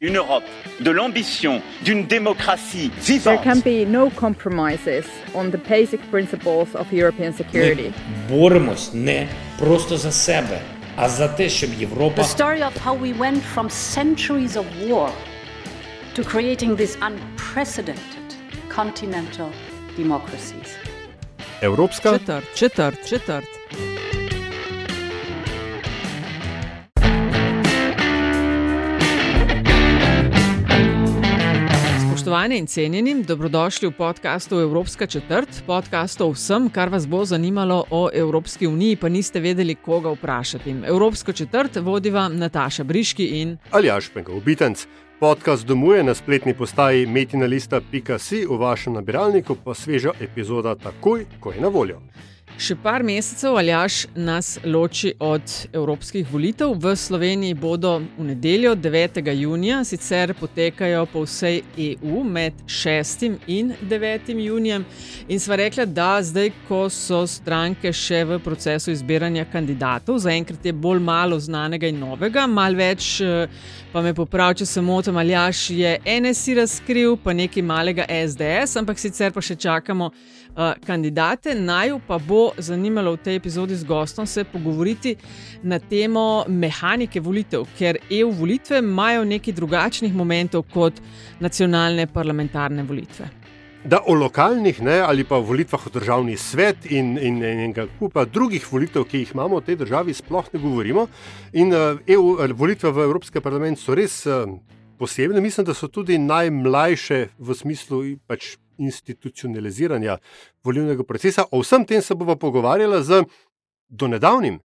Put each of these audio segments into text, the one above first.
une Europe de l'ambition d'une démocratie vivante. There can be no compromises on the basic principles of European security. Боремось не просто за себе, а за те, щоб Європа The story of how we went from centuries of war to creating these unprecedented continental democracies. Evropska Četrt, četrt, četrt. Spoštovane in cenjeni, dobrodošli v podkastu Evropska četrt, podkast o vsem, kar vas bo zanimalo o Evropski uniji, pa niste vedeli, koga vprašati. Evropsko četrt vodiva Nataša Briški in Aljaš Penko, obitenc. Podcast domuje na spletni postaji metinalista.si, v vašem nabiralniku pa sveža epizoda takoj, ko je na voljo. Še par mesecev aljaš nas loči od evropskih volitev. V Sloveniji bodo v nedeljo 9. junija, sicer potekajo po vsej EU med 6. in 9. junijem. In sva rekla, da zdaj, ko so stranke še v procesu izbiranja kandidatov, zaenkrat je bolj malo znanega in novega, malo več. Pa me popravi, če se motim, ali jaš je NSI razkril, pa nekaj malega SDS, ampak sicer pa še čakamo uh, kandidate. Naj pa bo zanimalo v tej epizodi z gostom se pogovoriti na temo mehanike volitev, ker EU volitve imajo nekaj drugačnih momentov kot nacionalne parlamentarne volitve. Da o lokalnih ne, ali pa volitvah v državni svet in, in, in, in kupa drugih volitev, ki jih imamo v tej državi, sploh ne govorimo. In uh, EU, volitve v Evropski parlament so res uh, posebne. Mislim, da so tudi najmlajše v smislu pač, institucionaliziranja volilnega procesa. O vsem tem se bomo pogovarjali z donedavnim,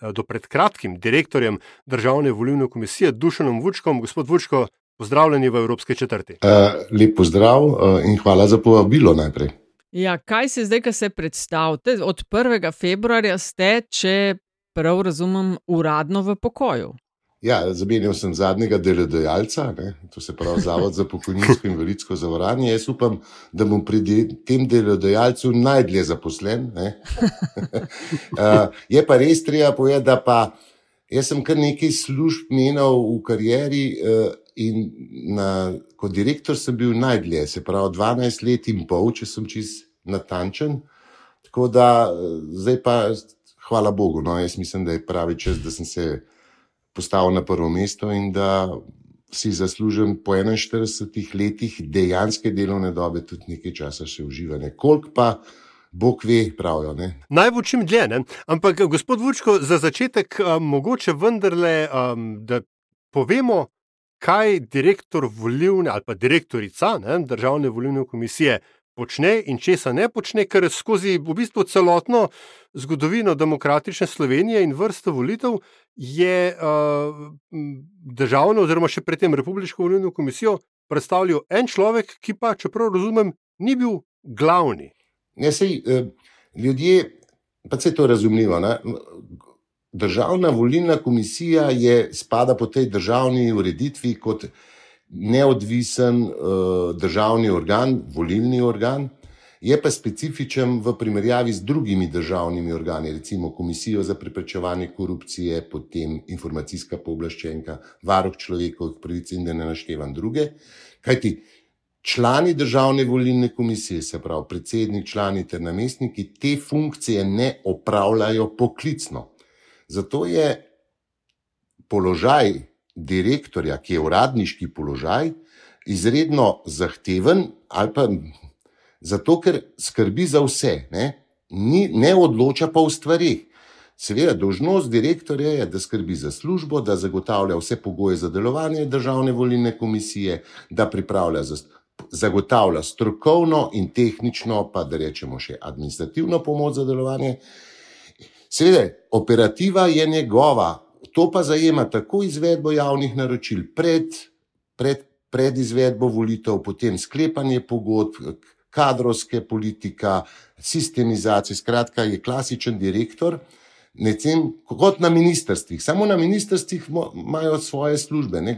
do pred kratkim, direktorjem Državne volilne komisije Dušanom Vučkom. Gospod Vučko, pozdravljeni v Evropske četrti. Uh, lep pozdrav uh, in hvala za povabilo najprej. Ja, kaj se zdaj, ko se predstavite? Od 1. februarja ste, če prav razumem, uradno v pokoju. Ja, zamenjal sem zadnjega delodajalca, ne? to se pravi Zavod za pokojninsko in invalidsko zavarovanje. Jaz upam, da bom pri de tem delodajalcu najdlje zaposlen. uh, je pa res treba povedati, da pa jaz sem kar nekaj služb menil v karieri uh, in na, kot direktor sem bil najdlje, se pravi 12 let in pol, če sem čist natančen. Tako da zdaj pa, hvala Bogu, no, jaz mislim, da je pravi čas, da sem se postavil na prvo mesto in da si zaslužim po 41 letih dejanske delovne dobe tudi nekaj časa še uživanja. Kolik pa Bog ve, pravijo. Naj bo čim dlje, ne? ampak gospod Vučko, za začetek um, mogoče vendarle, um, da povemo, kaj direktor volilne ali pa direktorica ne, državne volilne komisije počne in česa ne počne, ker skozi v bistvu celotno zgodovino demokratične Slovenije in vrsto volitev je uh, državno, oziroma še predtem Republiko volilno komisijo predstavljal en človek, ki pa, čeprav razumem, ni bil glavni. Ne, sej, eh, ljudje, pa se to razumljivo. Ne? Državna volilna komisija je, spada po tej državni ureditvi kot neodvisen uh, državni organ, volilni organ, je pa specifičen v primerjavi z drugimi državnimi organi, recimo Komisijo za preprečevanje korupcije, potem informacijska pooblaščenka, varuh človekovih pravic in da ne naštevam druge. Kajti člani državne volilne komisije, se pravi predsednik, člani ter namestniki, te funkcije ne opravljajo poklicno. Zato je položaj direktorja, ki je uradniški položaj, izredno zahteven, ali pa zato, ker skrbi za vse, ne, Ni, ne odloča pa v stvarih. Seveda, dožnost direktorja je, da skrbi za službo, da zagotavlja vse pogoje za delovanje državne volilne komisije, da pripravlja za, zagotavlja strokovno in tehnično, pa da rečemo še administrativno pomoč za delovanje. Seveda, operativa je njegova, to pa zajema tako izvedbo javnih naročil pred, pred, pred izvedbo volitev, potem sklepanje pogodb, kadrovske politika, sistemizacija. Skratka, je klasičen direktor, necem, kot na ministrstvih. Samo na ministrstvih imajo svoje službe, ne,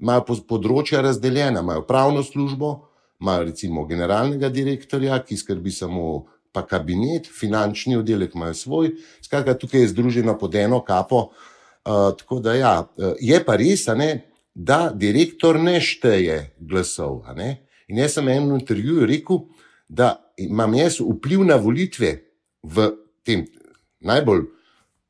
imajo področja razdeljena, imajo pravno službo, imajo recimo generalnega direktorja, ki skrbi samo. Pa kabinet, finančni oddelek imajo svoj, skratka, tukaj je združeno pod eno kapo. Uh, tako da, ja, je pa res, ne, da direktor ne šteje glasov. Ne? In jaz sem enem intervjuju rekel, da imam jaz vpliv na volitve v tem najbolj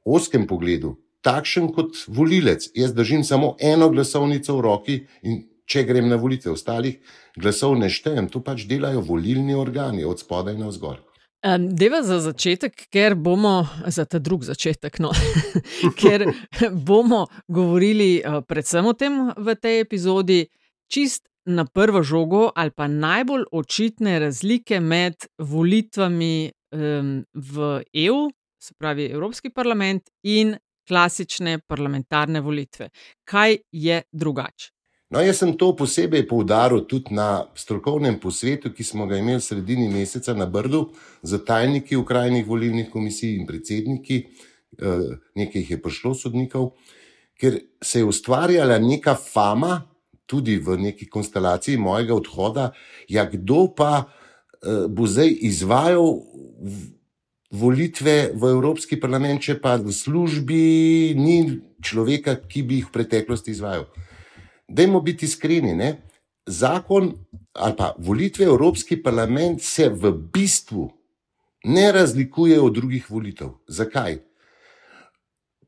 oskem pogledu, takšen kot volilec. Jaz držim samo eno glasovnico v roki in če grem na volitve, ostalih glasov ne štejem, to pač delajo volilni organi od spodaj na vzgor. Um, deva za začetek, ker bomo za ta drug začetek, no, ker bomo govorili uh, predvsem o tem v tej epizodi, čist na prvo žogo ali pa najbolj očitne razlike med volitvami um, v EU, se pravi Evropski parlament, in klasične parlamentarne volitve. Kaj je drugače? No, jaz sem to posebej poudaril tudi na strokovnem posvetu, ki smo ga imeli v sredini meseca na Brdu z tajniki ukrajnih volilnih komisij in predsedniki, eh, nekaj jih je prišlo sodnikov, ker se je ustvarjala neka fama, tudi v neki konstelaciji mojega odhoda, ja, kdo pa eh, bo zdaj izvajal volitve v Evropski parlament, če pa v službi ni človeka, ki bi jih v preteklosti izvajal. Dajmo biti iskreni, ne? zakon ali pa volitve v Evropski parlament se v bistvu ne razlikuje od drugih volitev. Zakaj?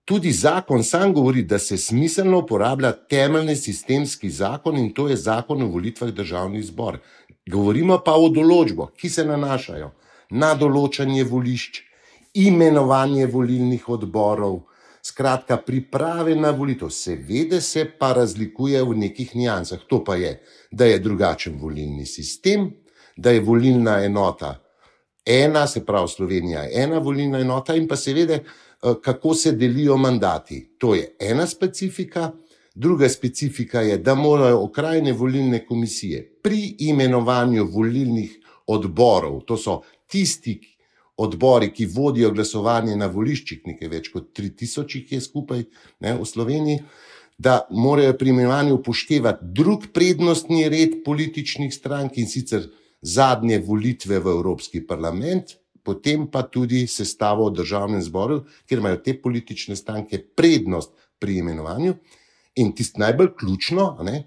Tudi zakon sam govori, da se smiselno uporablja temeljni sistemski zakon in to je zakon o volitvah državni zbor. Govorimo pa o določbah, ki se nanašajo na določanje volišč, imenovanje volilnih odborov, Skratka, priprave na volitev, seveda se pa razlikuje v nekih nijansah. To pa je, da je drugačen volilni sistem, da je volilna enota ena, se pravi Slovenija je ena volilna enota in pa seveda, eh, kako se delijo mandati. To je ena specifika. Druga specifika je, da morajo okrajne volilne komisije pri imenovanju volilnih odborov, to so tisti, odbori, ki vodijo glasovanje na voliščih, nekaj več kot 3000 jih je skupaj ne, v Sloveniji, da morajo pri imenovanju upoštevati drug prednostni red političnih strank in sicer zadnje volitve v Evropski parlament, potem pa tudi sestavo v državnem zboru, kjer imajo te politične stranke prednost pri imenovanju. In tisto najbolj ključno, ne,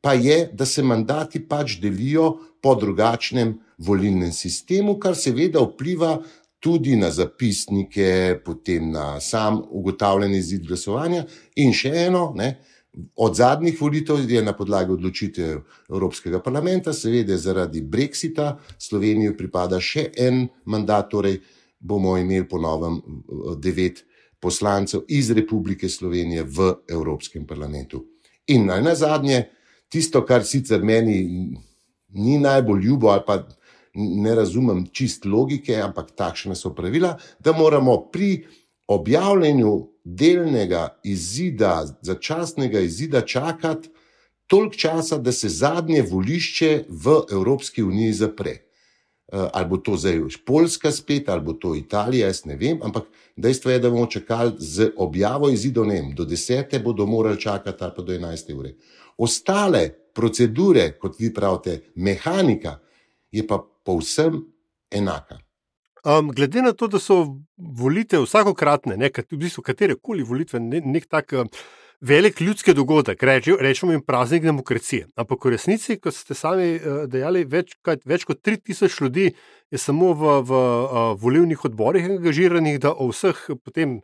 pa je, da se mandati pač delijo po drugačnem volilnem sistemu, kar seveda vpliva tudi na zapisnike, potem na sam ugotavljanje izid glasovanja. In še eno, ne, od zadnjih volitev je na podlagi odločitev Evropskega parlamenta, seveda zaradi Brexita, Sloveniji pripada še en mandat, torej bomo imeli po novem devet poslancev iz Republike Slovenije v Evropskem parlamentu. In naj na zadnje, tisto, kar sicer meni ni najbolj ljubo, ali pa ne razumem čist logike, ampak takšne so pravila, da moramo pri objavljanju delnega izida, začasnega izida, čakati toliko časa, da se zadnje volišče v Evropski uniji zapre. Eh, ali bo to zdaj Poljska spet, ali bo to Italija, jaz ne vem, ampak dejstvo je, da bomo čakali z objavo izidov, ne vem, do 10. bodo morali čakati, ali pa do 11. ure. Ostale procedure, kot vi pravite, mehanika, je pa povsem enaka. Um, glede na to, da so volitve vsakokratne, ne, v bistvu katere koli volitve, ne, nek tak uh, velik ljudski dogodek, reč, rečemo jim praznik demokracije. Ampak v resnici, kot ste sami uh, dejali, več, kaj, več kot 3000 ljudi je samo v, v uh, volilnih odborih angažiranih, da o vseh potem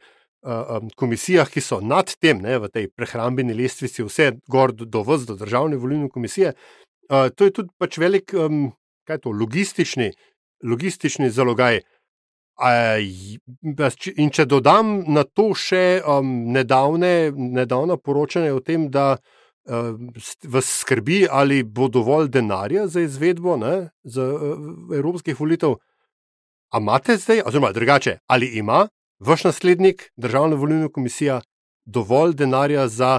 komisijah, ki so nad tem, ne, v tej prehrambeni lestvici, vse gor do, do vz, do državne volilne komisije. Uh, to je tudi pač velik, um, kaj je to, logistični, logistični zalogaj. In če dodam na to še um, nedavne, nedavne poročanje o tem, da uh, vas skrbi, ali bo dovolj denarja za izvedbo ne, za, uh, evropskih volitev, a imate zdaj, oziroma drugače, ali ima vaš naslednik, državna volilna komisija, dovolj denarja za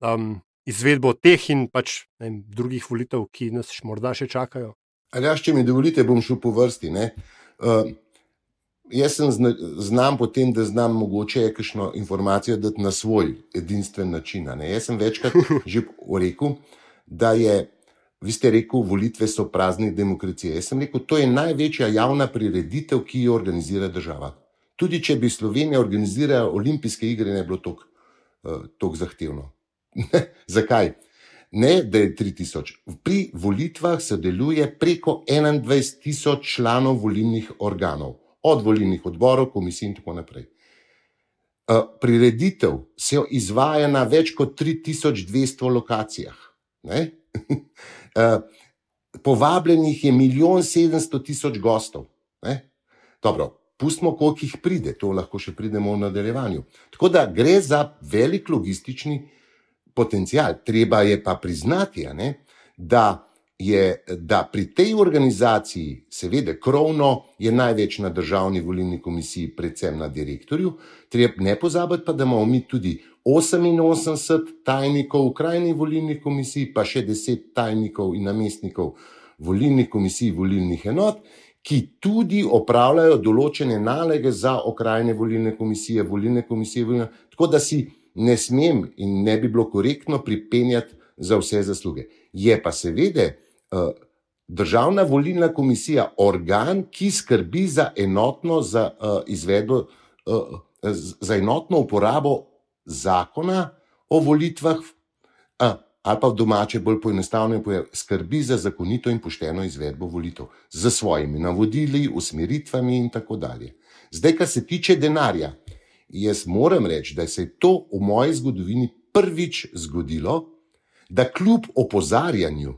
um, izvedbo teh in pač vem, drugih volitev, ki nas morda še čakajo? Ali ja, če mi dovolite, bom šel po vrsti. Uh, jaz sem zna, znam po tem, da znam mogoče kakšno informacijo dati na svoj edinstven način. Ne? Jaz sem večkrat že rekel, da je. Vi ste rekel, volitve so praznik demokracije. Jaz sem rekel, to je največja javna prireditev, ki jo organizira država tudi če bi Slovenija organizirala olimpijske igre, ne bi bilo tako uh, zahtevno. Zakaj? Ne, da je 3000. Pri volitvah sodeluje preko 21 tisoč članov volilnih organov, od volilnih odborov, komisij in tako naprej. Uh, prireditev se izvaja na več kot 3200 lokacijah. uh, povabljenih je milijon 700 tisoč gostov. Ne? Dobro, pustimo, koliko jih pride, to lahko še pridemo v nadaljevanju. Tako da gre za velik logistični potencial. Treba je pa priznati, ne, da je da pri tej organizaciji, seveda, krovno je največ na državni volilni komisiji, predvsem na direktorju. Treba ne pozabiti, pa da imamo mi tudi 88 tajnikov v krajni volilni komisiji, pa še 10 tajnikov in namestnikov volilnih komisij, volilnih enot, ki tudi opravljajo določene naloge za okrajne volilne komisije, volilne komisije. Volilne, tako da si ne smem in ne bi bilo korektno pripenjati za vse zasluge. Je pa seveda državna volilna komisija organ, ki skrbi za enotno, za, uh, izvedbo, uh, za enotno uporabo zakona o volitvah. Uh, ali pa v domače, bolj poenostavljeno, skrbi za zakonito in pošteno izvedbo volitev, z svojimi navodili, usmeritvami in tako dalje. Zdaj, kar se tiče denarja, jaz moram reči, da se je to v moji zgodovini prvič zgodilo, da kljub opozarjanju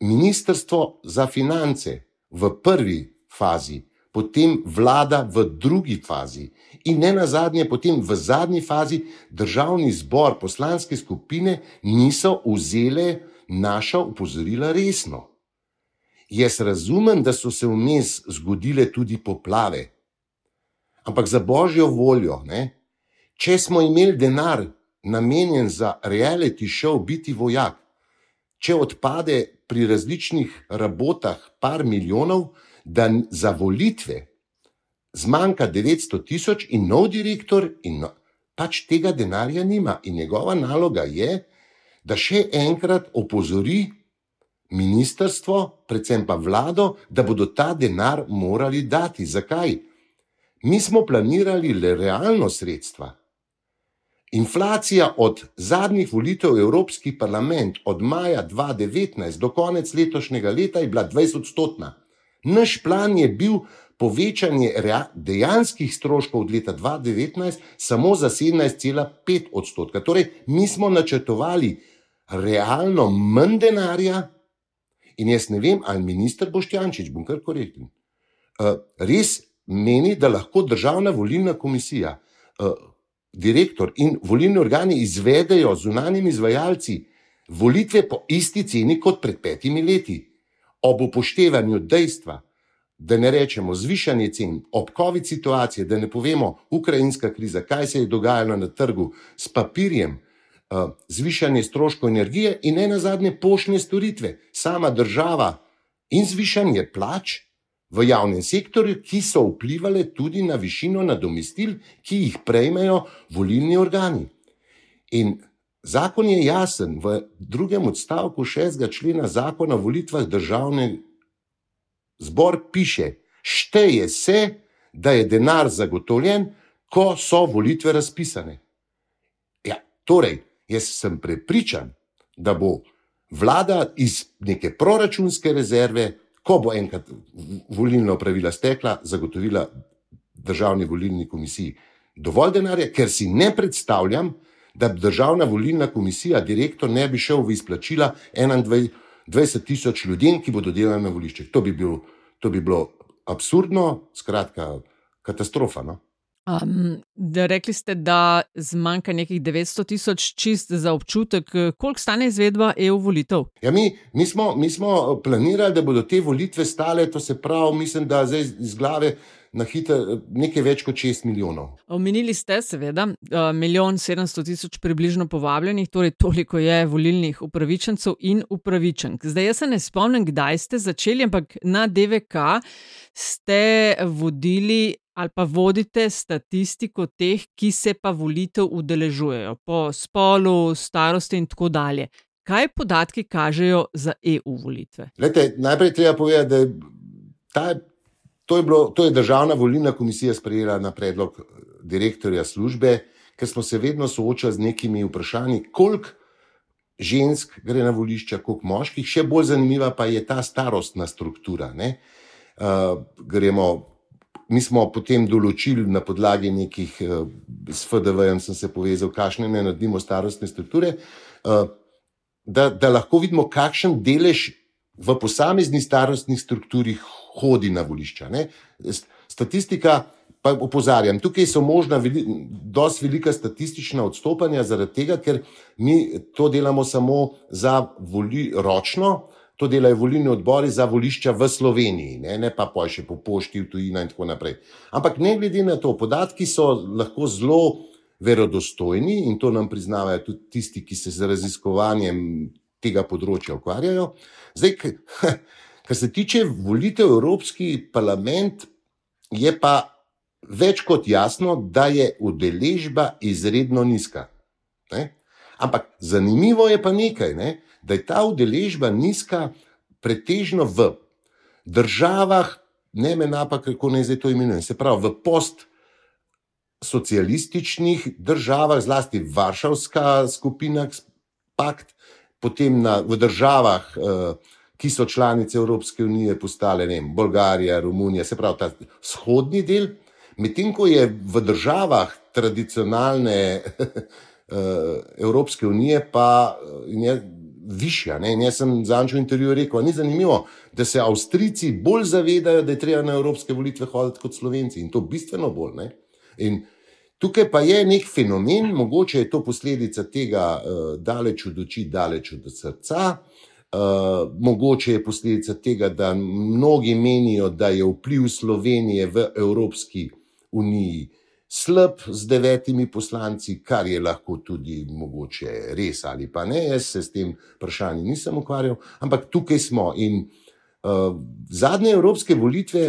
Ministrstvo za finance v prvi fazi potem vlada v drugi fazi in ne na zadnje, potem v zadnji fazi državni zbor, poslanske skupine niso vzele naša upozorila resno. Jaz razumem, da so se vmes zgodile tudi poplave, ampak za božjo voljo, ne? če smo imeli denar namenjen za reality show, biti vojak, če odpade pri različnih rabotah par milijonov, da za volitve zmanjka 900 tisoč in nov direktor, in no, pač tega denarja nima. In njegova naloga je, da še enkrat opozori ministrstvo, predvsem pa vlado, da bodo ta denar morali dati. Zakaj? Mi smo planirali le realno sredstva. Inflacija od zadnjih volitev v Evropski parlament od maja 2019 do konec letošnjega leta je bila 20-odstotna. Naš plan je bil povečanje dejanskih stroškov od leta 2019 samo za 17,5 odstotka. Torej, mi smo načrtovali realno manj denarja, in jaz ne vem, ali minister Boštjančič, bom kar korekten, uh, res meni, da lahko državna volilna komisija, uh, direktor in volilni organi izvedejo zunanjimi izvajalci volitve po isti ceni kot pred petimi leti. Ob upoštevanju dejstva, da ne rečemo zvišanje cen, ob COVID situaciji, da ne povemo ukrajinska kriza, kaj se je dogajalo na trgu s papirjem, uh, zvišanje stroškov energije in ne na zadnje poštne storitve, sama država in zvišanje plač v javnem sektorju, ki so vplivali tudi na višino nadomestil, ki jih prejmejo volilni organi. In Zakon je jasen, v drugem odstavku šestega člena zakona o volitvah državne zbor piše: šteje se, da je denar zagotovljen, ko so volitve razpisane. Ja, torej, jaz sem prepričan, da bo vlada iz neke proračunske rezerve, ko bo enkrat volilna pravila stekla, zagotovila državni volilni komisiji dovolj denarja, ker si ne predstavljam, da bi državna volilna komisija, direktor, ne bi šel v izplačila 21 tisoč ljudem, ki bodo delali na voliščih. To bi, bil, to bi bilo absurdno, skratka, katastrofa. No? Um, da rekli ste, da zmanjka nekih 900 tisoč čist za občutek, koliko stane izvedba EU volitev? Ja, mi, mi, smo, mi smo planirali, da bodo te volitve stale, to se pravi, mislim, da zdaj iz glave na hitro nekaj več kot 6 milijonov. Omenili ste, seveda, milijon 700 tisoč približno povabljenih, torej toliko je volilnih upravičencev in upravičenk. Zdaj, jaz se ne spomnim, kdaj ste začeli, ampak na DVK ste vodili. Ali pa vodite statistiko teh, ki se pa volitev udeležujejo, po spolu, starosti in tako dalje. Kaj podatki kažejo za EU volitve? Lete, najprej treba povedati, da ta To je, bilo, to je državna volilna komisija sprejela na predlog direktorja službe, ker smo se vedno soočali z nekimi vprašanji, koliko žensk gre na volišča, koliko moških. Še bolj zanimiva pa je ta starostna struktura. Uh, gremo, mi smo potem določili na podlagi nekih, uh, s FDV-jem sem se povezal, kakšne ne naredimo starostne strukture, uh, da, da lahko vidimo, kakšen delež v posamezni starostni strukturi hodi na volišča. Ne? Statistika Pa opozarjam, tukaj so možna precej velika statistična odstopanja, zaradi tega, ker mi to delamo samo za voli, ročno, to delajo volilni odbori za volišča v Sloveniji, ne, ne pa še po pošti v tujini in tako naprej. Ampak ne glede na to, podatki so lahko zelo verodostojni in to nam priznavajo tudi tisti, ki se z raziskovanjem tega področja ukvarjajo. Zdaj, kar se tiče volitev v Evropski parlament, je pa več kot jasno, da je udeležba izredno nizka. Ne? Ampak zanimivo je pa nekaj, ne? Da je ta udeležba nizka pretežno v državah, ne me napak, kako naj zdaj to imenujem, se pravi v post-socialističnih državah, zlasti Varšavska skupina, pakt, potem na, v državah, eh, ki so članice Evropske unije, postale vem, Bolgarija, Romunija, se pravi ta vzhodni del. Medtem ko je v državah tradicionalne eh, Evropske unije, pa je višja. Ne? Jaz sem zadnjič v intervjuju rekel, ni zanimivo, da se Avstrijci bolj zavedajo, da je treba na evropske volitve hoditi kot Slovenci in to bistveno bolj. Ne? In tukaj pa je nek fenomen, mogoče je to posledica tega, uh, daleč od oči, daleč od srca. Uh, mogoče je posledica tega, da mnogi menijo, da je vpliv Slovenije v Evropski uniji uniji slab z devetimi poslanci, kar je lahko tudi mogoče res ali pa ne. Jaz se s tem vprašanjem nisem ukvarjal, ampak tukaj smo. In uh, zadnje evropske volitve,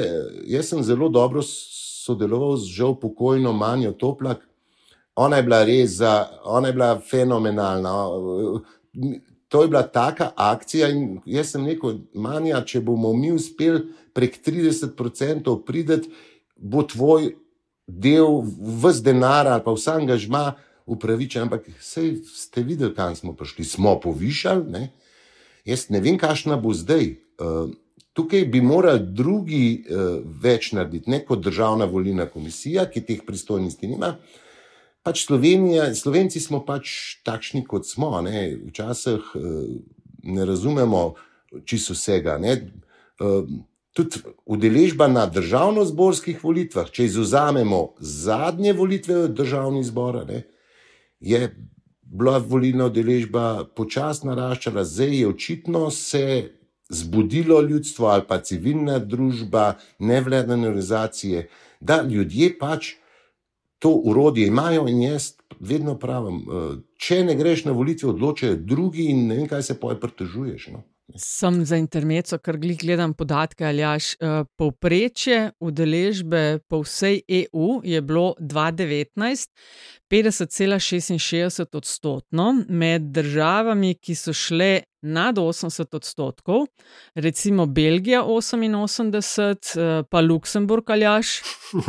jaz sem zelo dobro sodeloval z žal pokojno Manjo Toplak. Ona je bila res, za, ona je bila fenomenalna. To je bila taka akcija, in jaz sem rekel, Manja, če bomo mi uspeli prek 30% prideti, bo tvoj del vse denar ali pa vse angažma upravičen, ampak sej ste videli, kam smo prišli. Smo povišali, ne? jaz ne vem, kakšna bo zdaj. Uh, tukaj bi morali drugi uh, več narediti, ne kot državna volilna komisija, ki teh pristojnosti nima. Pač Slovenija, Slovenci smo pač takšni, kot smo. Ne? Včasih uh, ne razumemo čisto vsega. Uh, tudi udeležba na državno-zborskih volitvah, če izuzamemo zadnje volitve v državni zbor, ne, je bila volilna udeležba počasno naraščala, zdaj je očitno se zbudilo ljudstvo ali pa civilna družba, nevladne organizacije, da ljudje pač to urodje imajo in jaz vedno pravim, eh, če ne greš na volitve, odločajo drugi in ne vem, kaj se poje pritožuješ. No. Sem za intermeco, ker gledam podatke, ali jaš. Eh, povprečje udeležbe po vsej EU je bilo 2019 50,66 odstotno, med državami, ki so šle nad 80 odstotkov, recimo Belgija 88, eh, pa Luksemburg ali jaš.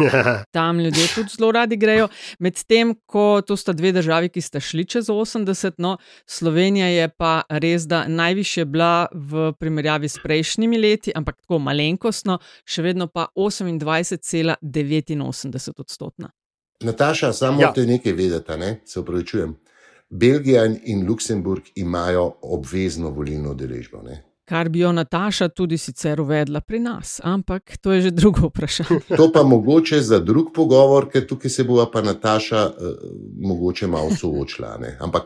Tam ljudje tudi zelo radi grejo. Medtem ko to sta dve državi, ki sta šli čez 80, no Slovenija je pa res, da najviše bila v primerjavi s prejšnjimi leti, ampak tako malenkostno, še vedno pa 28,89 odstotna. Nataša, samo ja. te nekaj vedeti, ne? se upravičujem. Belgija in Luksemburg imajo obvezno volilno udeležbo. Kar bi jo Nataša tudi sicer uvedla pri nas, ampak to je že drugo vprašanje. To pa mogoče za drug pogovor, ker tukaj se bo pa Nataša uh, mogoče malo soočila. Ampak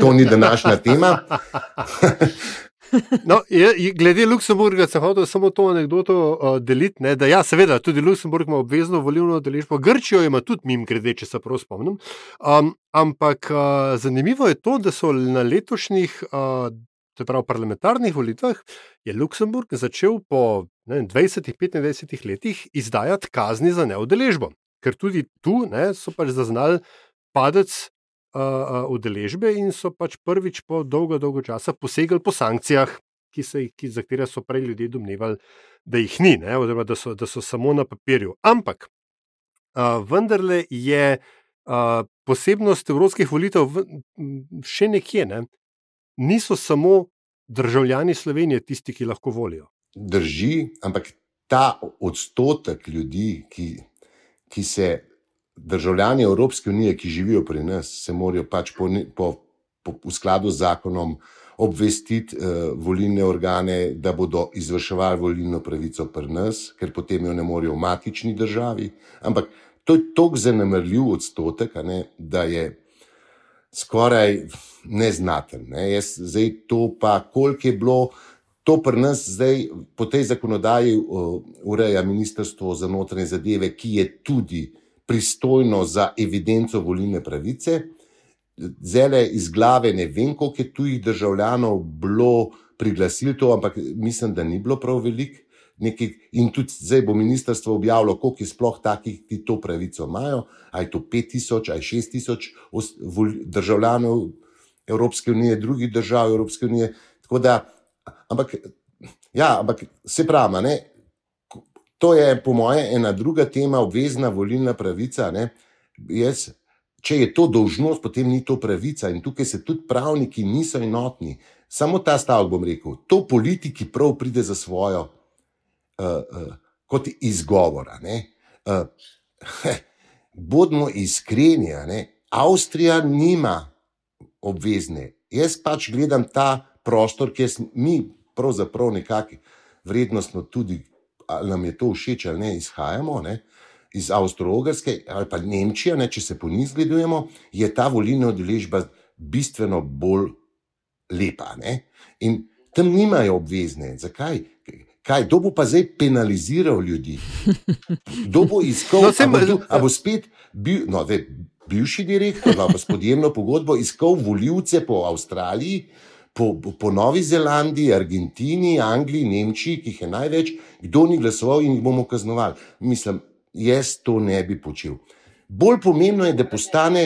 to ni današnja tema. No, je, glede Luksemburga, sem hotel samo to anegdoto uh, deliti. Ne, da, ja, seveda, tudi Luksemburg ima obvezno volilno deležbo, Grčijo ima tudi, mim grede, če se prav spomnim. Um, ampak uh, zanimivo je to, da so na letošnjih, uh, pravi parlamentarnih volitvah, je Luksemburg začel po 20-25 letih izdajati kazni za neudeležbo. Ker tudi tu ne, so pač zaznali padec udeležbe in so pač prvič po dolgo, dolgo časa posegali po sankcijah, ki jih, ki, za katere so prej ljudje domnevali, da jih ni, ne, oziroma da so, da so samo na papirju. Ampak uh, vendarle je uh, posebnost evropskih volitev v, še nekje. Ne? Niso samo državljani Slovenije tisti, ki lahko volijo. Drži, ampak ta odstotek ljudi, ki, ki se državljani Evropske unije, ki živijo pri nas, se morajo pač po, po, po, v skladu z zakonom obvestiti uh, volilne organe, da bodo izvrševali volilno pravico pri nas, ker potem jo ne morejo v matični državi. Ampak to je tako zanemrljiv odstotek, ne, da je skoraj neznaten. Ne. Jaz, zdaj to pa, koliko je bilo. To pri nas zdaj po tej zakonodaji uh, ureja Ministrstvo za notranje zadeve, ki je tudi pristojno za evidenco volilne pravice. Zele iz glave ne vem, koliko je tujih državljanov bilo priglasili to, ampak mislim, da ni bilo prav veliko. In tudi zdaj bo ministrstvo objavilo, koliko je sploh takih, ki to pravico imajo. Ali je to 5000, ali 6000 državljanov Evropske unije, drugih držav Evropske unije. Da, ampak, ja, ampak se pravi, to je po mojem ena druga tema, obvezna volilna pravica. Jaz, če je to dožnost, potem ni to pravica. In tukaj se tudi pravniki niso enotni. Samo ta stavek bom rekel, to politiki prav pride za svojo, uh, uh, kot izgovora. Uh, bodimo iskreni, Avstrija nima obvezne. Jaz pač gledam ta prostor, kjer mi pravzaprav nekako vrednostno tudi ali nam je to všeč ali ne, izhajamo ne, iz Avstralske ali pa Nemčije, ne, če se po njih zgledujemo, je ta volilna odeležba bistveno bolj lepa. Ne. In tam nimajo obvezne. Zakaj? Kaj, kdo bo pa zdaj penaliziral ljudi? Kdo bo iskal, no, sem, a, bo, a bo spet bil, no, ve, bivši direktor, pa s podjemno pogodbo iskal voljivce po Avstraliji, po, po Novi Zelandiji, Argentini, Angliji, Nemčiji, ki jih je največ, kdo ni glasoval in jih bomo kaznovali. Mislim, jaz to ne bi počel. Bolj pomembno je, da postane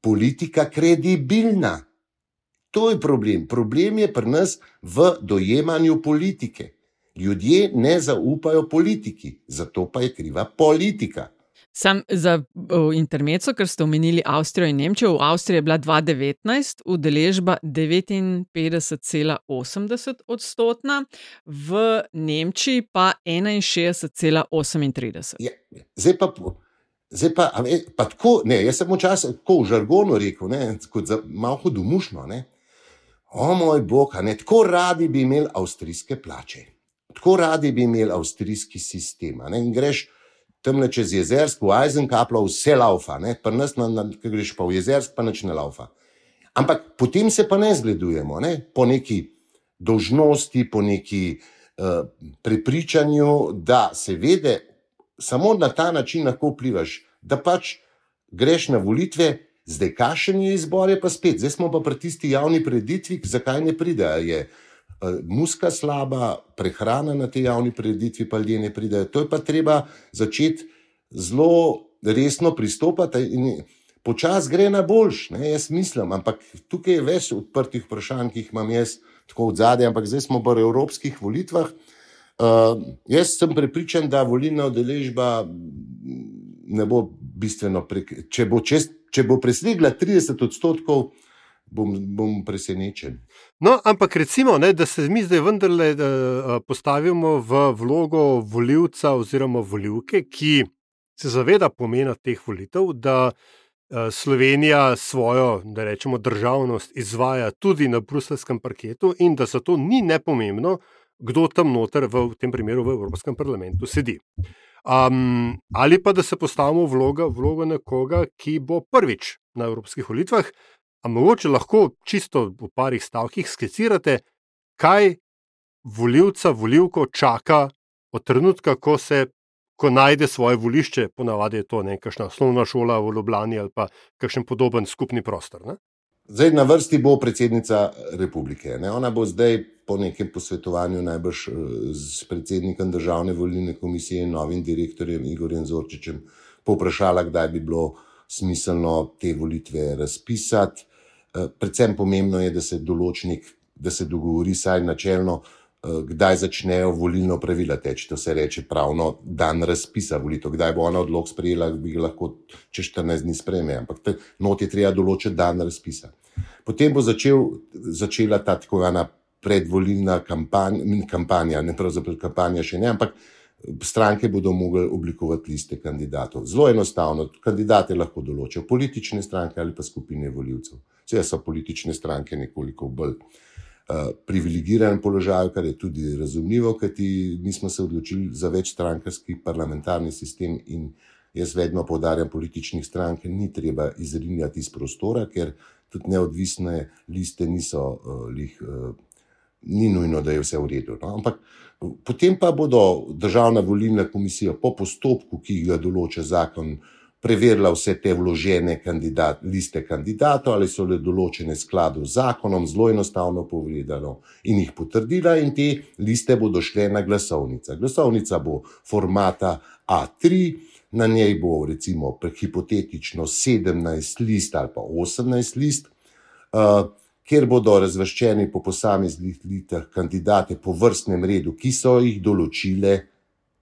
politika kredibilna. To je problem. Problem je pri nas v dojemanju politike. Ljudje ne zaupajo politiki, zato pa je kriva politika. Sam za intermeco, ker ste omenili Avstrijo in Nemčijo. V Avstriji je bila 2019 udeležba 59,80 odstotna, v Nemčiji pa 61,38. Ja, zdaj pa. Zdaj pa, pa tako, ne, jaz sem včasih tako v žargonu rekel, ne, kot za malo hudomušno. O moj bog, ne, tako radi bi imeli avstrijske plače, tako radi bi imeli avstrijski sistem. Ne, greš, tam čez jezersko, v Eisenkaplo, vse laufa, pa nas, ki greš pa v jezersko, pa neč ne laufa. Ampak potem se pa ne zgledujemo, ne? po neki dožnosti, po neki uh, prepričanju, da se vede, samo na ta način lahko vplivaš, da pač greš na volitve. Zdaj, kašen je izbor, je pa spet, zdaj smo pa pri tisti javni preditvi, zakaj ne pride. Je, uh, muska slaba, prehrana na tej javni preditvi, pa ljudje ne pridejo. To je pa treba začeti zelo resno pristopati in počasi gre na boljš, ne, jaz mislim. Ampak tukaj je več odprtih vprašanj, ki jih imam jaz tako od zadaj, ampak zdaj smo v evropskih volitvah. Uh, jaz sem prepričan, da volilna udeležba ne bo bistveno, prek, če bo, bo presegla 30 odstotkov, bom, bom presenečen. No, ampak recimo, ne, da se mi zdaj vendarle da, postavimo v vlogo voljivca oziroma voljivke, ki se zaveda pomena teh volitev, da Slovenija svojo, da rečemo, državnost izvaja tudi na bruselskem parketu in da zato ni nepomembno, kdo tam noter, v tem primeru v Evropskem parlamentu, sedi. Um, ali pa da se postavimo v vlogo nekoga, ki bo prvič na evropskih volitvah, A mogoče lahko čisto v parih stavkih skicirate, kaj voljivca, voljivko čaka od trenutka, ko se. Ko najde svoje volišče, ponavadi je to nekakšna osnovna šola v Ljubljani ali pa kakšen podoben skupni prostor. Ne? Zdaj na vrsti bo predsednica republike. Ne? Ona bo zdaj po nekem posvetovanju najbrž eh, s predsednikom državne volilne komisije in novim direktorjem Igorjem Zorčičem povprašala, kdaj bi bilo smiselno te volitve razpisati. Eh, predvsem pomembno je, da se določnik, da se dogovori saj načelno, kdaj začnejo volilno pravila teči. To se reče pravno dan razpisa volitev. Kdaj bo ona odlog sprejela, bi lahko čez 14 dni sprejme. Ampak not je treba določiti dan razpisa. Potem bo začel, začela ta tako ena predvolilna kampanja, kampanja, ne pravzaprav kampanja še ne, ampak stranke bodo mogli oblikovati liste kandidatov. Zelo enostavno, kandidate lahko določijo politične stranke ali pa skupine voljivcev. Vse so politične stranke nekoliko bolj uh, privilegiranem položaju, kar je tudi razumljivo, kajti mi smo se odločili za večstrankarski parlamentarni sistem in jaz vedno povdarjam, političnih strank ni treba izrinjati iz prostora, ker tudi neodvisne liste niso uh, lih. Uh, Ni nujno, da je vse v redu. No? Ampak potem pa bodo državna volilna komisija po postopku, ki ga določa zakon, uh, preverila vse te vložene kandidat, liste kandidatov, ali so le določene skladu z zakonom, zelo enostavno povedano, in jih potrdila, in te liste bodo šle na glasovnico. Glasovnica bo formata A3, na njej bo recimo hipotetično 17 list ali pa 18 list. Uh, Ker bodo razvrščeni po posameznih litah kandidate po vrstnem redu, ki so jih določile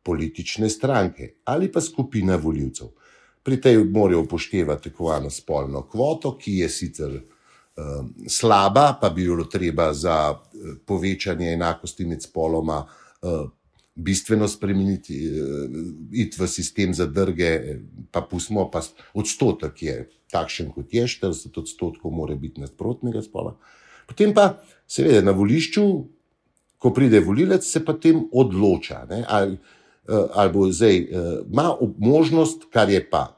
politične stranke ali pa skupina voljivcev. Pri tej morajo upoštevati tako eno spolno kvoto, ki je sicer uh, slaba, pa bi bilo treba za uh, povečanje enakosti med spoloma uh, bistveno spremeniti, uh, iti v sistem za drge, pa pustimo, pa odstotek je takšen, kot je, 40 odstotkov mora biti nasprotnega spola. Potem pa, seveda, na volišču, ko pride volilec, se pa tem odloča. Ali, Ali bo zdaj, ima možnost, kar je pa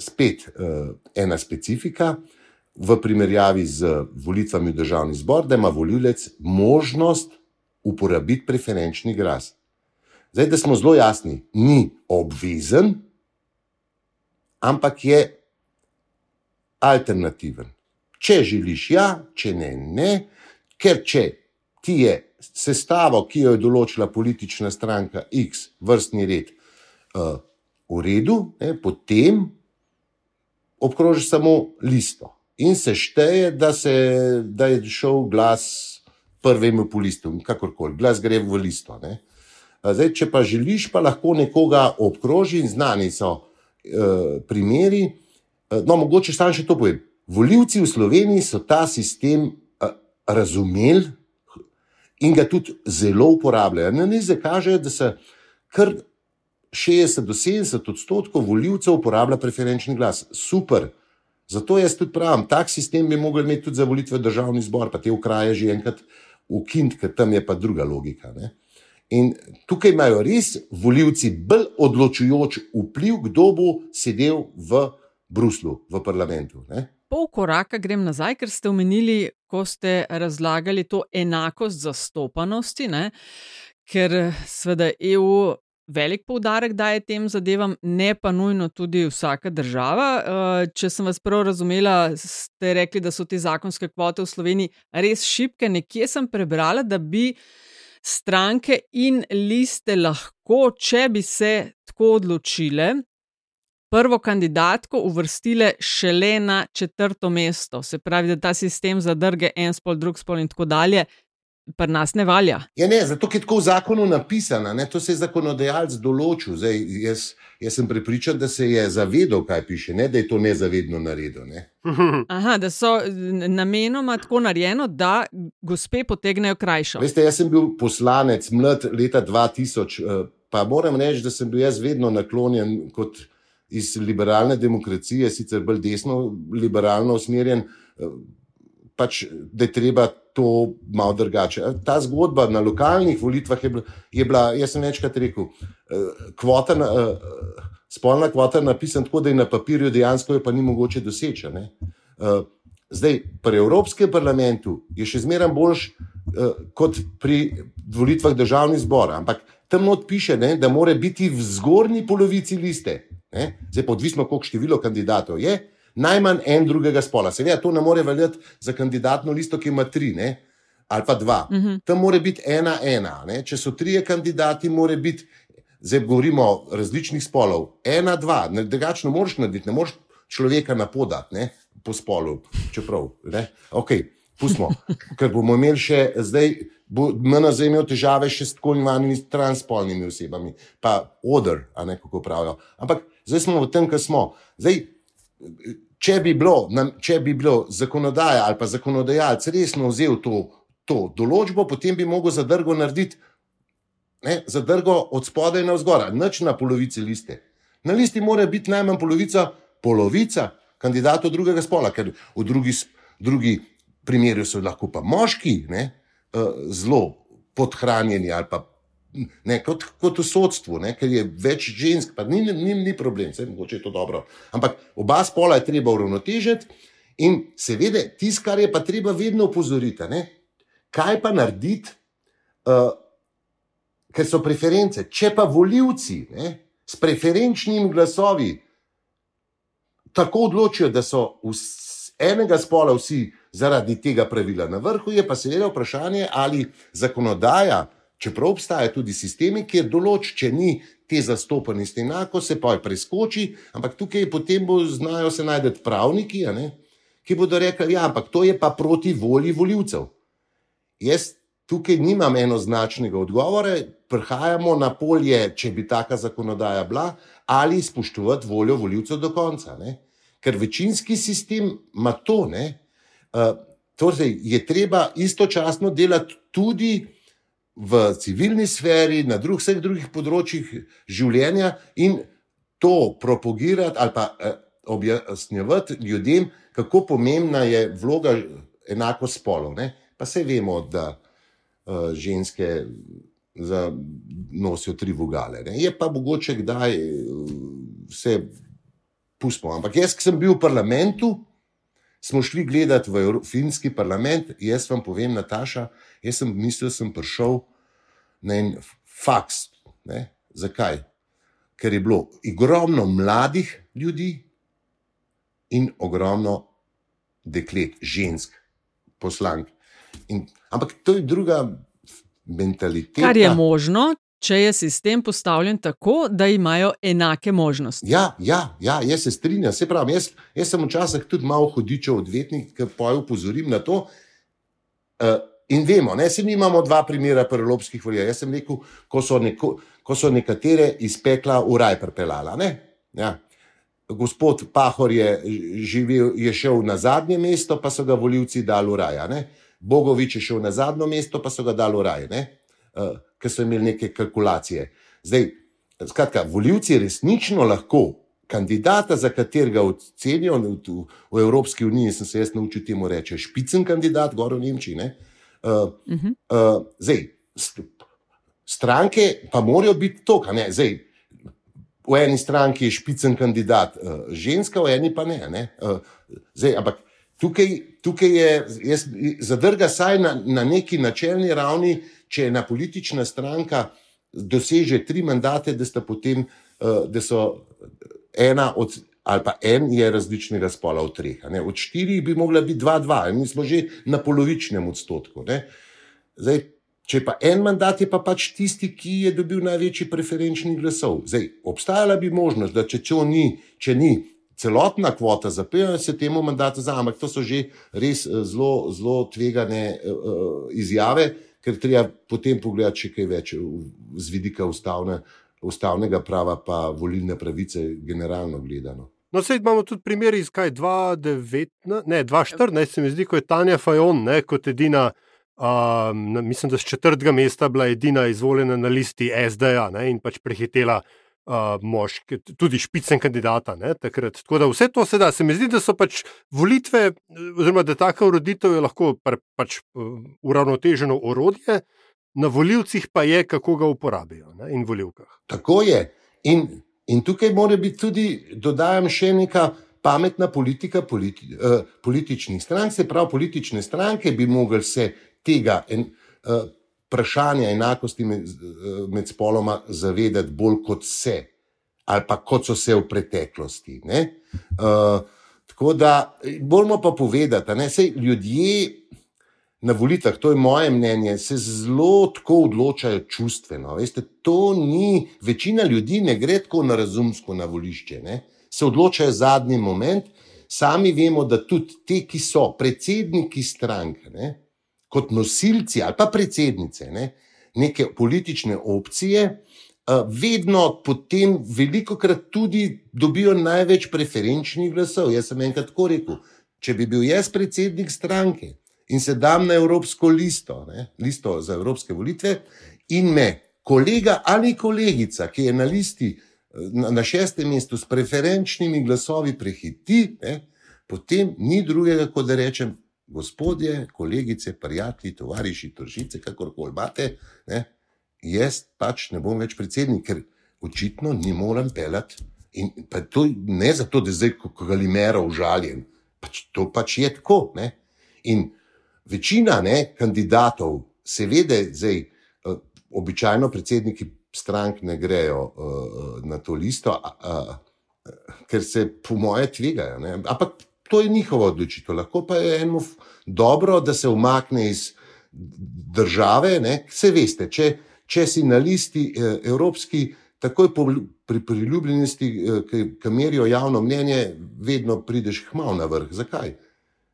spet uh, ena specifika v primerjavi z volitvami v državni zbor, da ima volilec možnost uporabiti preferenčni glas. Zdaj, da smo zelo jasni, ni obvezen, ampak je alternativen. Če želiš, ja, če ne, ne, ker če ti je sestavo, ki jo je določila politična stranka X, vrstni red, uh, v redu, ne, potem obkrožiš samo listo in se šteje, da, se, da je šel glas prvemu po listu, kakorkoli, glas gre v listo. Zdaj, če pa želiš, pa lahko nekoga obkroži in znani so e, primeri. E, no, mogoče samo še to povem. Voljivci v Sloveniji so ta sistem e, razumeli in ga tudi zelo uporabljajo. Na nize kaže, da se kar 60 do 70 odstotkov voljivcev uporablja preferenčni glas. Super. Zato jaz tudi pravim, tak sistem bi mogli imeti tudi za volitve v državni zbor, pa te ukraje že enkrat ukinti, ker tam je pa druga logika. Ne? In tukaj imajo res voljivci bolj odločujoč vpliv, kdo bo sedel v Bruslu, v parlamentu. Ne? Pol koraka grem nazaj, ker ste omenili, ko ste razlagali to enakost zastopanosti, ne? ker seveda EU velik poudarek daje tem zadevam, ne pa nujno tudi vsaka država. Eh, če sem vas prav razumela, ste rekli, da so te zakonske kvote v Sloveniji res šipke. Nekje sem prebrala, da bi stranke in liste lahko, če bi se tako odločile. Prvo kandidatko uvrstile šele na četrto mesto, se pravi, da ta sistem zadrge en spol, drug spol in tako dalje, pri nas ne valja. Ja, ne, zato je tako v zakonu napisano, ne, to se je zakonodajalec določil. Zdaj, jaz, jaz sem prepričan, da se je zavedal, kaj piše, ne, da je to nezavedno naredil. Ne. Aha, da so namenoma tako narejeno, da gospe potegnejo krajšo. Veste, jaz sem bil poslanec mlad leta 2000, eh, pa moram reči, da sem bil jaz vedno naklonjen kot iz liberalne demokracije, sicer bolj desno, liberalno usmerjen. Pač, da je treba to malo drugače. Ta zgodba na lokalnih volitvah je bila, je bila jaz sem večkrat rekel, eh, kvota, eh, spolna kvota je napisana tako, da je na papirju dejansko jo pa ni mogoče doseči. Ne? Eh, zdaj, pri Evropskem parlamentu je še zmeraj boljš kot pri volitvah državnih zbora, ampak tam not piše, ne, da mora biti v zgornji polovici liste. Ne? Zdaj, pa odvisno, koliko število kandidatov je najmanj en drugega spola. Seveda, to ne more veljati za kandidatno listo, ki ima tri ne? ali pa dva. Uh mhm. -huh. Tam mora biti ena, ena. Ne? Če so trije kandidati, mora biti, zdaj govorimo o različnih spolov, ena, dva. Drugače ne moreš narediti, ne moreš človeka napodati ne? po spolu. Čeprav, ok, pustimo, ker bomo imeli še zdaj. bo MNZ imel težave še s tako imenovanimi transpolnimi osebami, pa odr, a ne kako pravijo. Ampak zdaj smo v tem, kar smo. Zdaj, če, bi bilo, če bi bilo zakonodaja ali pa zakonodajalec resno vzel to, to določbo, potem bi mogel zadrgo narediti. Ne, zadrgo od spodaj na vzgor, noč na polovici liste. Na listi mora biti najmanj polovica, polovica kandidatov drugega spola, ker v drugi, drugi primeri so lahko pa moški, ne, Eh, zelo podhranjeni ali pa ne, kot, kot v sodstvu, ne, ker je več žensk, pa ni, ni, ni problem, vse mogoče je to dobro. Ampak oba spola je treba uravnotežiti in seveda tisto, kar je pa treba vedno upozoriti, ne, kaj pa narediti, uh, ker so preference. Če pa voljivci ne, s preferenčnimi glasovi tako odločijo, da so vsi, enega spola vsi zaradi tega pravila. Na vrhu je pa seveda vprašanje, ali zakonodaja, čeprav obstajajo tudi sistemi, kjer določ, če ni te zastopanosti enako, se pa preskoči, ampak tukaj potem bo znajo se najti pravniki, ki bodo rekli, ja, ampak to je pa proti volji voljivcev. Jaz tukaj nimam enoznačnega odgovora, prihajamo na polje, če bi taka zakonodaja bila, ali spoštovati voljo voljivcev do konca. Ne? Ker večinski sistem ima to, ne? Eh, torej, je treba istočasno delati tudi v civilni sferi, na drug, vseh drugih področjih življenja in to propagirati ali pa eh, objasnjevati ljudem, kako pomembna je vloga enako spolov. Ne? Pa vse vemo, da uh, ženske za, nosijo tri vogale. Ne? Je pa mogoče kdaj vse pustimo. Ampak jaz, ki sem bil v parlamentu, smo šli gledati v finski parlament, jaz vam povem, Nataša, jaz sem mislil, da sem prišel na en faks. Ne? Zakaj? Ker je bilo ogromno mladih ljudi in ogromno deklet, žensk, poslank. In, ampak to je druga mentaliteta. Kar je možno, če je sistem postavljen tako, da imajo enake možnosti. Ja, ja, ja jaz se strinjam. Se pravi, jaz, jaz sem včasih tudi malo hodičev odvetnik, ki pa jo upozorim na to. Uh, in vemo, ne, mi imamo dva primera pri evropskih voljah. Jaz sem rekel, ko so, neko, ko so nekatere iz pekla v raj pripeljala. Ja. Gospod Pahor je, živel, je šel na zadnje mesto, pa so ga voljivci dali v raj. Bogovič je šel na zadnje mesto, pa so ga dali v raj. Uh, ki so imeli neke kalkulacije. Zdaj, skratka, voljivci resnično lahko kandidata, za katerega ocenijo v, v, v Evropski uniji, sem se jaz naučil temu reči, špicen kandidat, gor v Nemčiji. Uh, uh -huh. uh, zdaj, st stranke pa morajo biti to, kar ne. Zdaj, v eni stranki je špicen kandidat uh, ženska, v eni pa ne. ne? Uh, zdaj, ampak tukaj, tukaj je, jaz zadrga saj na, na neki načelni ravni če ena politična stranka doseže tri mandate, da, potem, uh, da so ena od, ali pa en je različnega spola od treh. Ne? Od štirih bi mogla biti dva, dva, mi smo že na polovičnem odstotku. Zdaj, če pa en mandat je pa pač tisti, ki je dobil največji preferenčni glasov. Zdaj, obstajala bi možnost, da če, če, ni, če ni. Celotna kvota za PNL se temu mandatu za, ampak to so že res eh, zelo, zelo tvegane uh, izjave, ker treba potem pogledati še kaj več z vidika ustavne, ustavnega prava, pa volilne pravice, generalno gledano. No, sedaj imamo tudi primer iz 2014, ne 2014, se mi zdi, ko je Tanja Fajon ne, kot edina, uh, mislim, da z četrtega mesta bila edina izvoljena na listi SD-ja in pač prehitela uh, moški, tudi špicen kandidata. Ne, Tako da vse to sedaj se mi zdi, da so pač volitve, oziroma da taka uroditev je lahko pač uravnoteženo orodje, na volivcih pa je, kako ga uporabijo ne, in volivkah. Tako je. In, in tukaj mora biti tudi, dodajam še nekaj. Pametna politika politi, uh, političnih strank, se pravi, politične stranke bi mogli se tega en, uh, vprašanja enakosti med, med spoloma zavedati bolj kot se, ali pa kot so se v preteklosti. Uh, tako da moramo pa povedati, da se ljudje na volitvah, to je moje mnenje, se zelo tako odločajo čustveno. Veste, to ni, večina ljudi ne gre tako na razumsko na volišče, ne? se odločajo zadnji moment. Sami vemo, da tudi ti, ki so predsedniki strank, ne, kot nosilci ali pa predsednice ne, neke politične opcije, uh, vedno potem, veliko krat tudi dobijo največ preferenčnih glasov. Jaz sem enkrat tako rekel, če bi bil jaz predsednik stranke in se dam na Evropsko listo, ne, listo za Evropske volitve, in me kolega ali kolegica, ki je na listi na, na šestem mestu s preferenčnimi glasovi prehiti, ne, potem ni drugega, kot da rečem, gospodje, kolegice, prijatelji, tovariši, tržice, kakorkoli imate, ne, jaz pač ne bom več predsednik, ker očitno ni morem pelati. In pa to ne zato, da zdaj kot galimero užaljen, pač to pač je tako. Ne. In večina ne, kandidatov, seveda, zdaj, uh, običajno predsedniki strank ne grejo uh, na to listo, uh, ker se, po moje, tvegajo. Ne. Ampak to je njihova odločitev. Lahko pa je eno dobro, da se umakne iz države. Ne? Se veste, če, če si na listi eh, evropski, takoj po pri priljubljenosti, eh, ki merijo javno mnenje, vedno prideš hmal na vrh. Zakaj?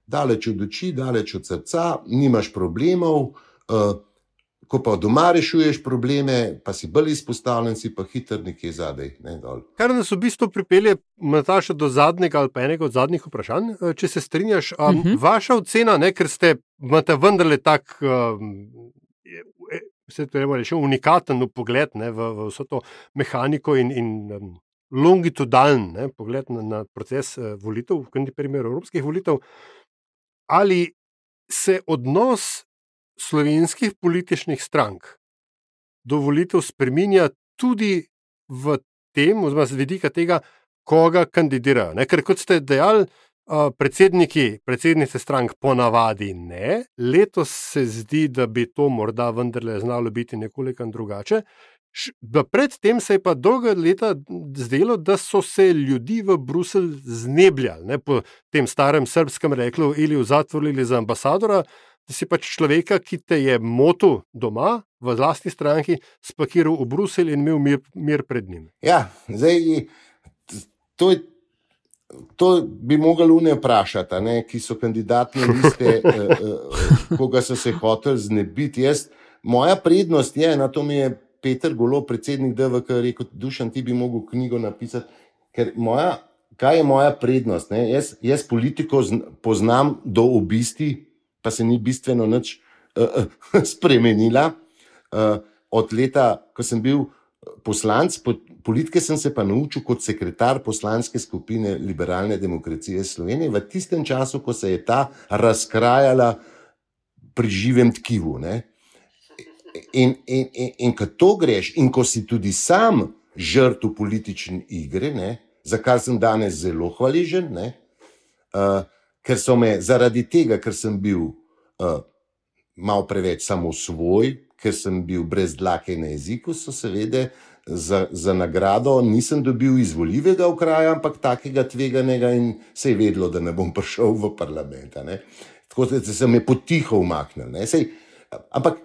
Daleč od oči, daleč od srca, nimaš problemov. Eh, Ko pa doma rešuješ probleme, pa si bolj izpostavljen, si pa hiter nekje zadaj. Ne, Kar nas v bistvu pripelje, Nataša, do zadnjega ali pa enega od zadnjih vprašanj, eh, če se strinjaš. Um, uh. -huh. Vaša ocena, ne, ker ste vendarle tak. Um, Vse to je reči, unikaten pogled ne, v, v vso to mehaniko in, in um, longitudalen ne, pogled na, na proces uh, volitev, v tem primeru evropskih volitev. Ali se odnos slovenskih političnih strank do volitev spremenja tudi v tem, oziroma z vidika tega, koga kandidirajo. Ne? Ker kot ste dejali, predsedniki, predsednice strank ponavadi ne, letos se zdi, da bi to morda vendarle znalo biti nekoliko drugače. Predtem se je pa dolga leta zdelo, da so se ljudi v Bruselj znebljali, ne, po tem starem srpskem reklu, ali v zatvor ali za ambasadora, da si pač človeka, ki te je motil doma, v vlastni stranki, spakiral v Bruselj in imel mir, mir pred njim. Ja, zdaj, to, je, to bi mogli unije vprašati, ne, ki so kandidati na liste, eh, eh, koga so se hoteli znebiti. Jaz, moja prednost je, na to mi je Peter Golo, predsednik DVK, rekel: Dušan, ti bi mogel knjigo napisati. Ker moja, kaj je moja prednost? Jaz, jaz politiko poznam do obisti, pa se ni bistveno nič uh, uh, spremenila. Uh, od leta, ko sem bil poslanec, po, politike sem se pa naučil kot sekretar poslanske skupine Liberalne demokracije Slovenije v tistem času, ko se je ta razkrajala pri živem tkivu. Ne? In, in, in, in ko to greš, in ko si tudi sam žrtev politične igre, ne, za kar sem danes zelo hvaležen, ne, uh, ker so me zaradi tega, ker sem bil uh, malo preveč samo svoj, ker sem bil brez dlake na jeziku, so seveda za, za nagrado nisem dobil izvoljivega okraja, ampak takega tveganega in se je vedlo, da ne bom prišel v parlament. Tako da se mi je potiho umaknil. Sej, ampak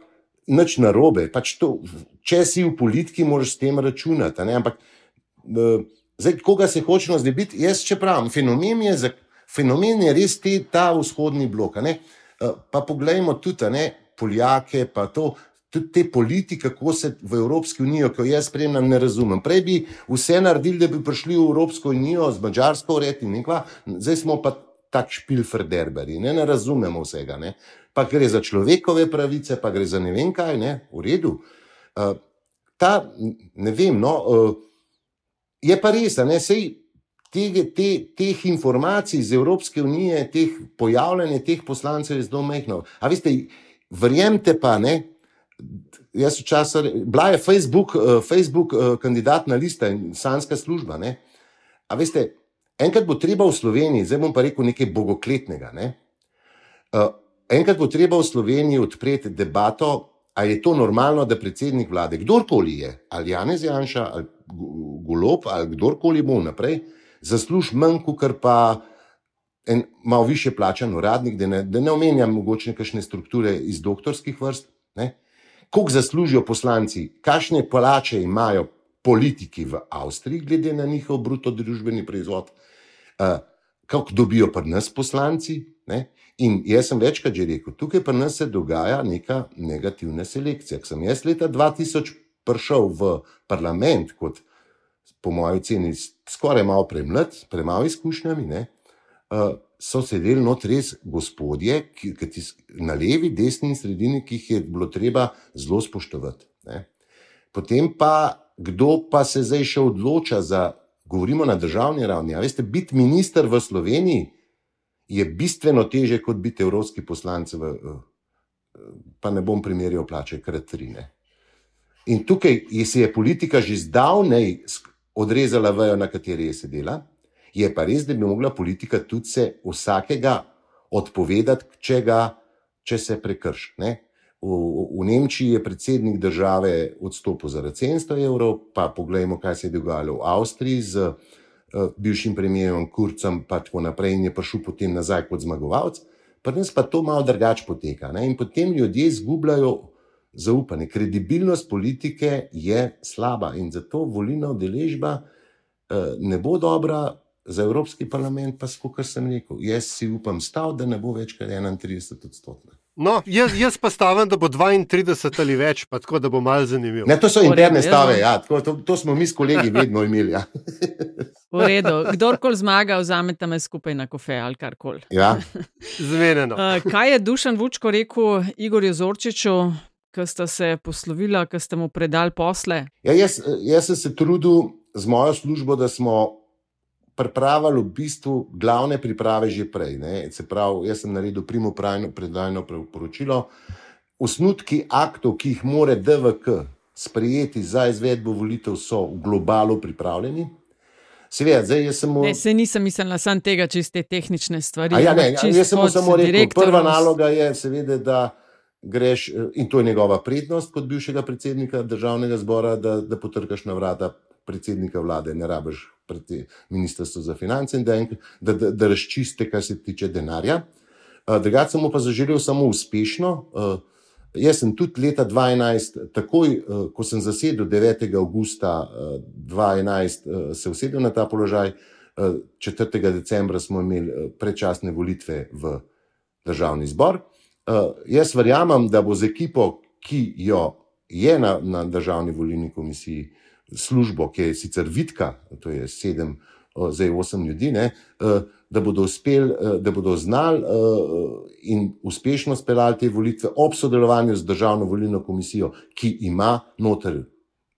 nič narobe, pač to, če si v politiki, moraš s tem računati. Ampak uh, zdaj, koga se hočemo znebiti, jaz če pravim, fenomen je. Fenomen je res te, ta vzhodni blok. Uh, pa poglejmo tudi ne, Poljake, pa to, tudi te politike, kako se v Evropski uniji, ki jo jaz spremljam, ne razumem. Prej bi vse naredili, da bi prišli v Evropsko unijo z Mačarsko, reti nekva, zdaj smo pa tak špilferderberi, ne, ne razumemo vsega. Ne. Pa gre za človekove pravice, pa gre za ne vem kaj, ne, v redu. Uh, ta, ne vem, no, uh, je pa res, da ne sej te, te, teh informacij iz Evropske unije, teh pojavljanja teh poslancev je zelo mehko. A veste, verjemite pa, ne, jaz včasih, bila je Facebook, uh, Facebook uh, kandidatna lista in sanska služba. Ne. A veste, enkrat bo treba v Sloveniji, zdaj bom pa rekel nekaj bogokletnega. Ne. Uh, enkrat bo treba v Sloveniji odpreti debato. A je to normalno, da predsednik vlade, kdorkoli je, ali Janez Janša, ali Golop, ali kdorkoli bo naprej, zasluži manj, kot pa en malo više plačan uradnik, da ne, da ne omenjam mogoče nekašne strukture iz doktorskih vrst. Koliko zaslužijo poslanci, kakšne plače imajo politiki v Avstriji, glede na njihov bruto družbeni proizvod, uh, kako dobijo pri nas poslanci. Ne? In jaz sem večkrat že rekel, tukaj pa nas se dogaja neka negativna selekcija. Ko sem jaz leta 2000 prišel v parlament, kot po mojem oceni, skoraj malo premlad, premalo izkušnjami, ne, uh, so sedeli not res gospodje, ki, ki tis, na levi, desni in sredini, ki jih je bilo treba zelo spoštovati. Ne. Potem pa, kdo pa se zdaj še odloča za, govorimo na državni ravni. Veste, biti minister v Sloveniji je bistveno teže kot biti evropski poslanec, v, pa ne bom primerjal plače, kar trine. In tukaj se je politika že zdavnej odrezala vejo, na kateri je sedela. Je pa res, da bi mogla politika tudi se vsakega odpovedati, če, ga, če se prekrši. V, v Nemčiji je predsednik države odstopil za 700 evrov, pa pogledajmo, kaj se je dogajalo v Avstriji z uh, bivšim premijerom Kurcem, pa tako naprej, in je prišel potem nazaj kot zmagovalec. Pri nas pa to malo drugače poteka. Ne? In potem ljudje izgubljajo zaupanje. Kredibilnost politike je slaba in zato volilna udeležba eh, ne bo dobra. Za Evropski parlament, pa skoro sem rekel, jaz si upam stav, da ne bo več kot 31 odstotkov. No, jaz, jaz pa stavim, da bo 32 ali več, pa tako da bo malo zanimivo. Ne, to so interne stave, ja, tako, to, to smo mi s kolegi vedno imeli. Ja. V redu, kdorkoli zmaga, vzamete me skupaj na kofe ali karkoli. Ja. Zmenjeno. Uh, kaj je Dušan Vučko rekel Igorju Zorčiču, ko sta se poslovila, ko ste mu predali posle? Ja, jaz, jaz sem se trudil z mojo službo, da smo pripravili v bistvu glavne priprave že prej. Ne. Se pravi, jaz sem naredil primo predajno poročilo. Osnutki aktov, ki jih more DVK sprejeti za izvedbo volitev, so v globalu pripravljeni. Seveda, zdaj jaz sem. Ne, se nisem mislila samo tega, čiste tehnične stvari. Ja, ne, jaz sem samo rekel, prva naloga je, seveda, da greš, eh, in to je njegova prednost kot bivšega predsednika državnega zbora, da, da potrkaš na vrata predsednika vlade, ne rabiš pred ministrstvo za finance in da, da, da, da razčiste, kar se tiče denarja. Eh, drugače sem mu pa zaželel samo uspešno. Eh, jaz sem tudi leta 2011, takoj ko sem zasedel 9. augusta 2011, se usedel na ta položaj. 4. decembra smo imeli predčasne volitve v državni zbor. Uh, jaz verjamem, da bo z ekipo, ki jo je na, na državni volilni komisiji, službo, ki je sicer vidka, to je sedem, uh, zdaj osem ljudi, ne, uh, da bodo uspeli, da bodo znali in uspešno speljali te volitve ob sodelovanju z državno volilno komisijo, ki ima noter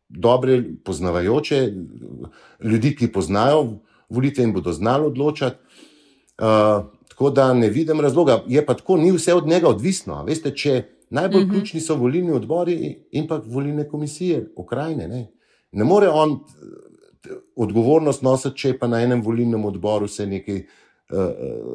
dobre, poznavajoče ljudi, ki poznajo volitve in bodo znali odločati. Uh, Tako da ne vidim razloga. Je pa tako, ni vse od njega odvisno. Veste, če najbolj uh mhm. -huh. ključni so volilni odbori in pa volilne komisije, okrajine. Ne, ne more on odgovornost nositi, če pa na enem volilnem odboru se nekaj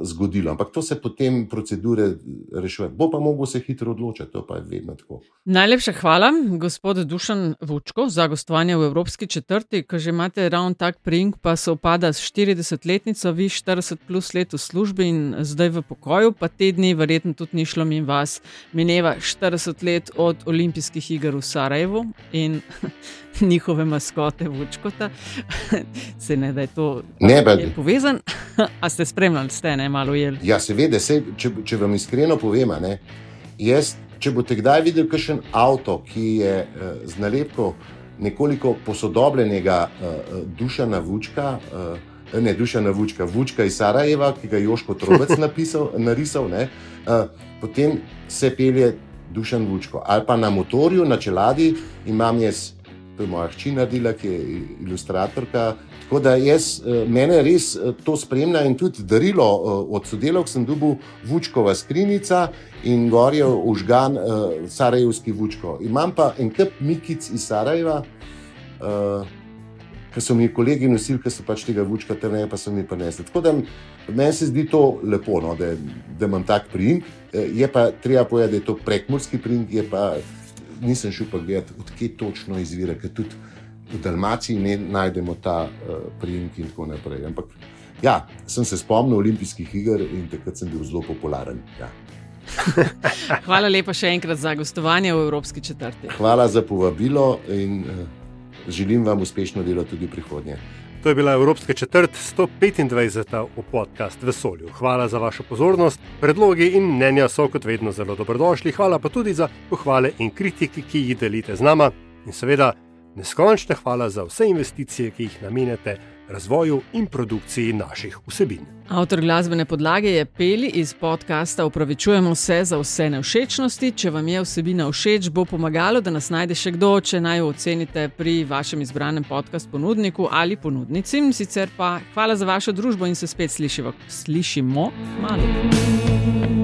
zgodilo. Ampak to se potem procedure rešuje. Bo pa mogel se hitro odločiti, to pa je vedno tako. Najlepša hvala, gospod Dušan Vučko, za gostovanje v Evropski četrti, ki že imate ravno tak pring, pa se opada s 40-letnico, vi 40 plus let v službi in zdaj v pokoju, pa te dni verjetno tudi ni šlo min vas. Mineva 40 let od olimpijskih iger v Sarajevu in njihove maskote Vučkota. Se ne, da je to ne, je povezan. A ste spremljali, ste ne malo ujeli? Ja, seveda, se, če, če vam iskreno povem, ne, jaz, če boste kdaj videli kakšen avto, ki je uh, z nalepko nekoliko posodobljenega uh, dušana Vučka. Uh, Ne, duša na Vučka, Vučka iz Sarajeva, ki ga je Joško Trobec napisal, narisal, ne, uh, potem se pelje Dušan Vučko. Ali pa na motorju, na čeladi imam jaz to je moja hčina Dila, ki je ilustratorka. Tako da jaz, eh, mene res eh, to spremlja in tudi darilo eh, od sodelavk sem dobil Vučkova skrinjica in gorje užgan uh, Sarajevski Vučko. Imam pa en kup mikic iz Sarajeva. Uh, Ker so mi kolegi nosili, ker so pač tega vučka, te ne pa so mi prenesli. Tako da meni se zdi to lepo, no, da, da imam tak prim. Je pa treba povedati, da je to prekmorski prim, je pa nisem šel pa gledati, odkje točno izvira, v Dalmaciji ne najdemo ta uh, priimek in tako naprej. Ampak ja, sem se spomnil olimpijskih iger in takrat sem bil zelo popularen. Ja. Hvala lepa še enkrat za gostovanje v Evropski četrti. Hvala za povabilo in uh, želim vam uspešno delo tudi v prihodnje. To je bila Evropska četrt 125. v podcast Vesolju. Hvala za vašo pozornost. Predlogi in mnenja so kot vedno zelo dobrodošli. Hvala pa tudi za pohvale in kritiki, ki jih delite z nama. In seveda, neskončne hvala za vse investicije, ki jih namenjate razvoju in produkciji naših vsebin. Avtor glasbene podlage je Peli iz podcasta Upravičujemo se za vse nevšečnosti. Če vam je vsebina všeč, bo pomagalo, da nas najde še kdo, če naj jo ocenite pri vašem izbranem podcast ponudniku ali ponudnici. Sicer pa hvala za vašo družbo in se spet slišivo, slišimo malo.